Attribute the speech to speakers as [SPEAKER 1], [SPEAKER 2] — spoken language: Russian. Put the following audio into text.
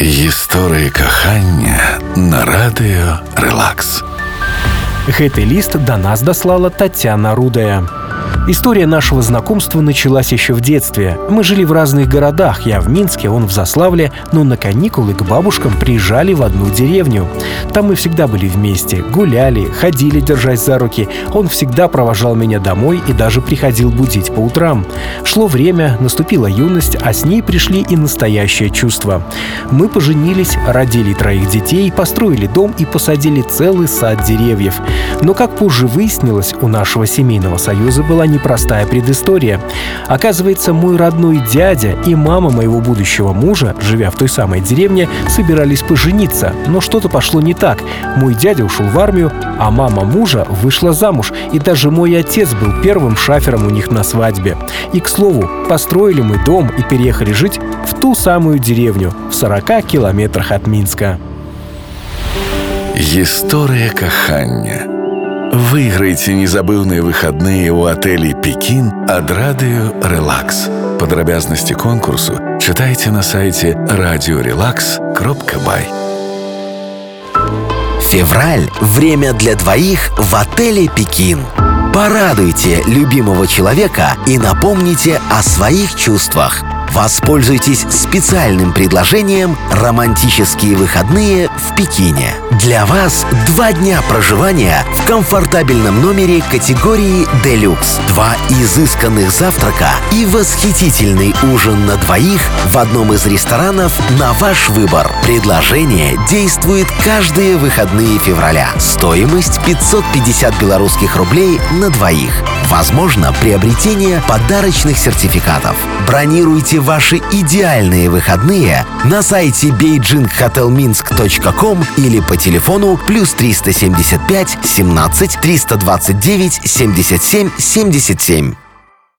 [SPEAKER 1] Гісторыі кахання на радыё Релакс.
[SPEAKER 2] Гэты лист до нас дослала Татьяна Рудая. История нашего знакомства началась еще в детстве. Мы жили в разных городах. Я в Минске, он в Заславле, но на каникулы к бабушкам приезжали в одну деревню. Там мы всегда были вместе, гуляли, ходили, держась за руки. Он всегда провожал меня домой и даже приходил будить по утрам. Шло время, наступила юность, а с ней пришли и настоящее чувство. Мы поженились, родили троих детей, построили дом и посадили целый сад деревьев. Но, как позже выяснилось, у нашего семейного союза была непростая предыстория. Оказывается, мой родной дядя и мама моего будущего мужа, живя в той самой деревне, собирались пожениться, но что-то пошло не так. Мой дядя ушел в армию, а мама мужа вышла замуж, и даже мой отец был первым шафером у них на свадьбе. И, к слову, построили мы дом и переехали жить в ту самую деревню в 40 километрах от Минска.
[SPEAKER 1] Гісторыя кахання. Выйграйце незабыўныя выхадныя ў атэлі Пекін ад радыё Релакс. Падрабязнасці конкурсу чытайце на сайце радиорелакс кропка бай.
[SPEAKER 3] Февраль – время для двоих в отеле «Пекин». Порадуйте любимого человека и напомните о своих чувствах – Воспользуйтесь специальным предложением «Романтические выходные в Пекине». Для вас два дня проживания в комфортабельном номере категории «Делюкс», два изысканных завтрака и восхитительный ужин на двоих в одном из ресторанов на ваш выбор. Предложение действует каждые выходные февраля. Стоимость 550 белорусских рублей на двоих. Возможно приобретение подарочных сертификатов. Бронируйте ваши идеальные выходные на сайте beijinghotelminsk.com или по телефону плюс 375 17 329 77 77.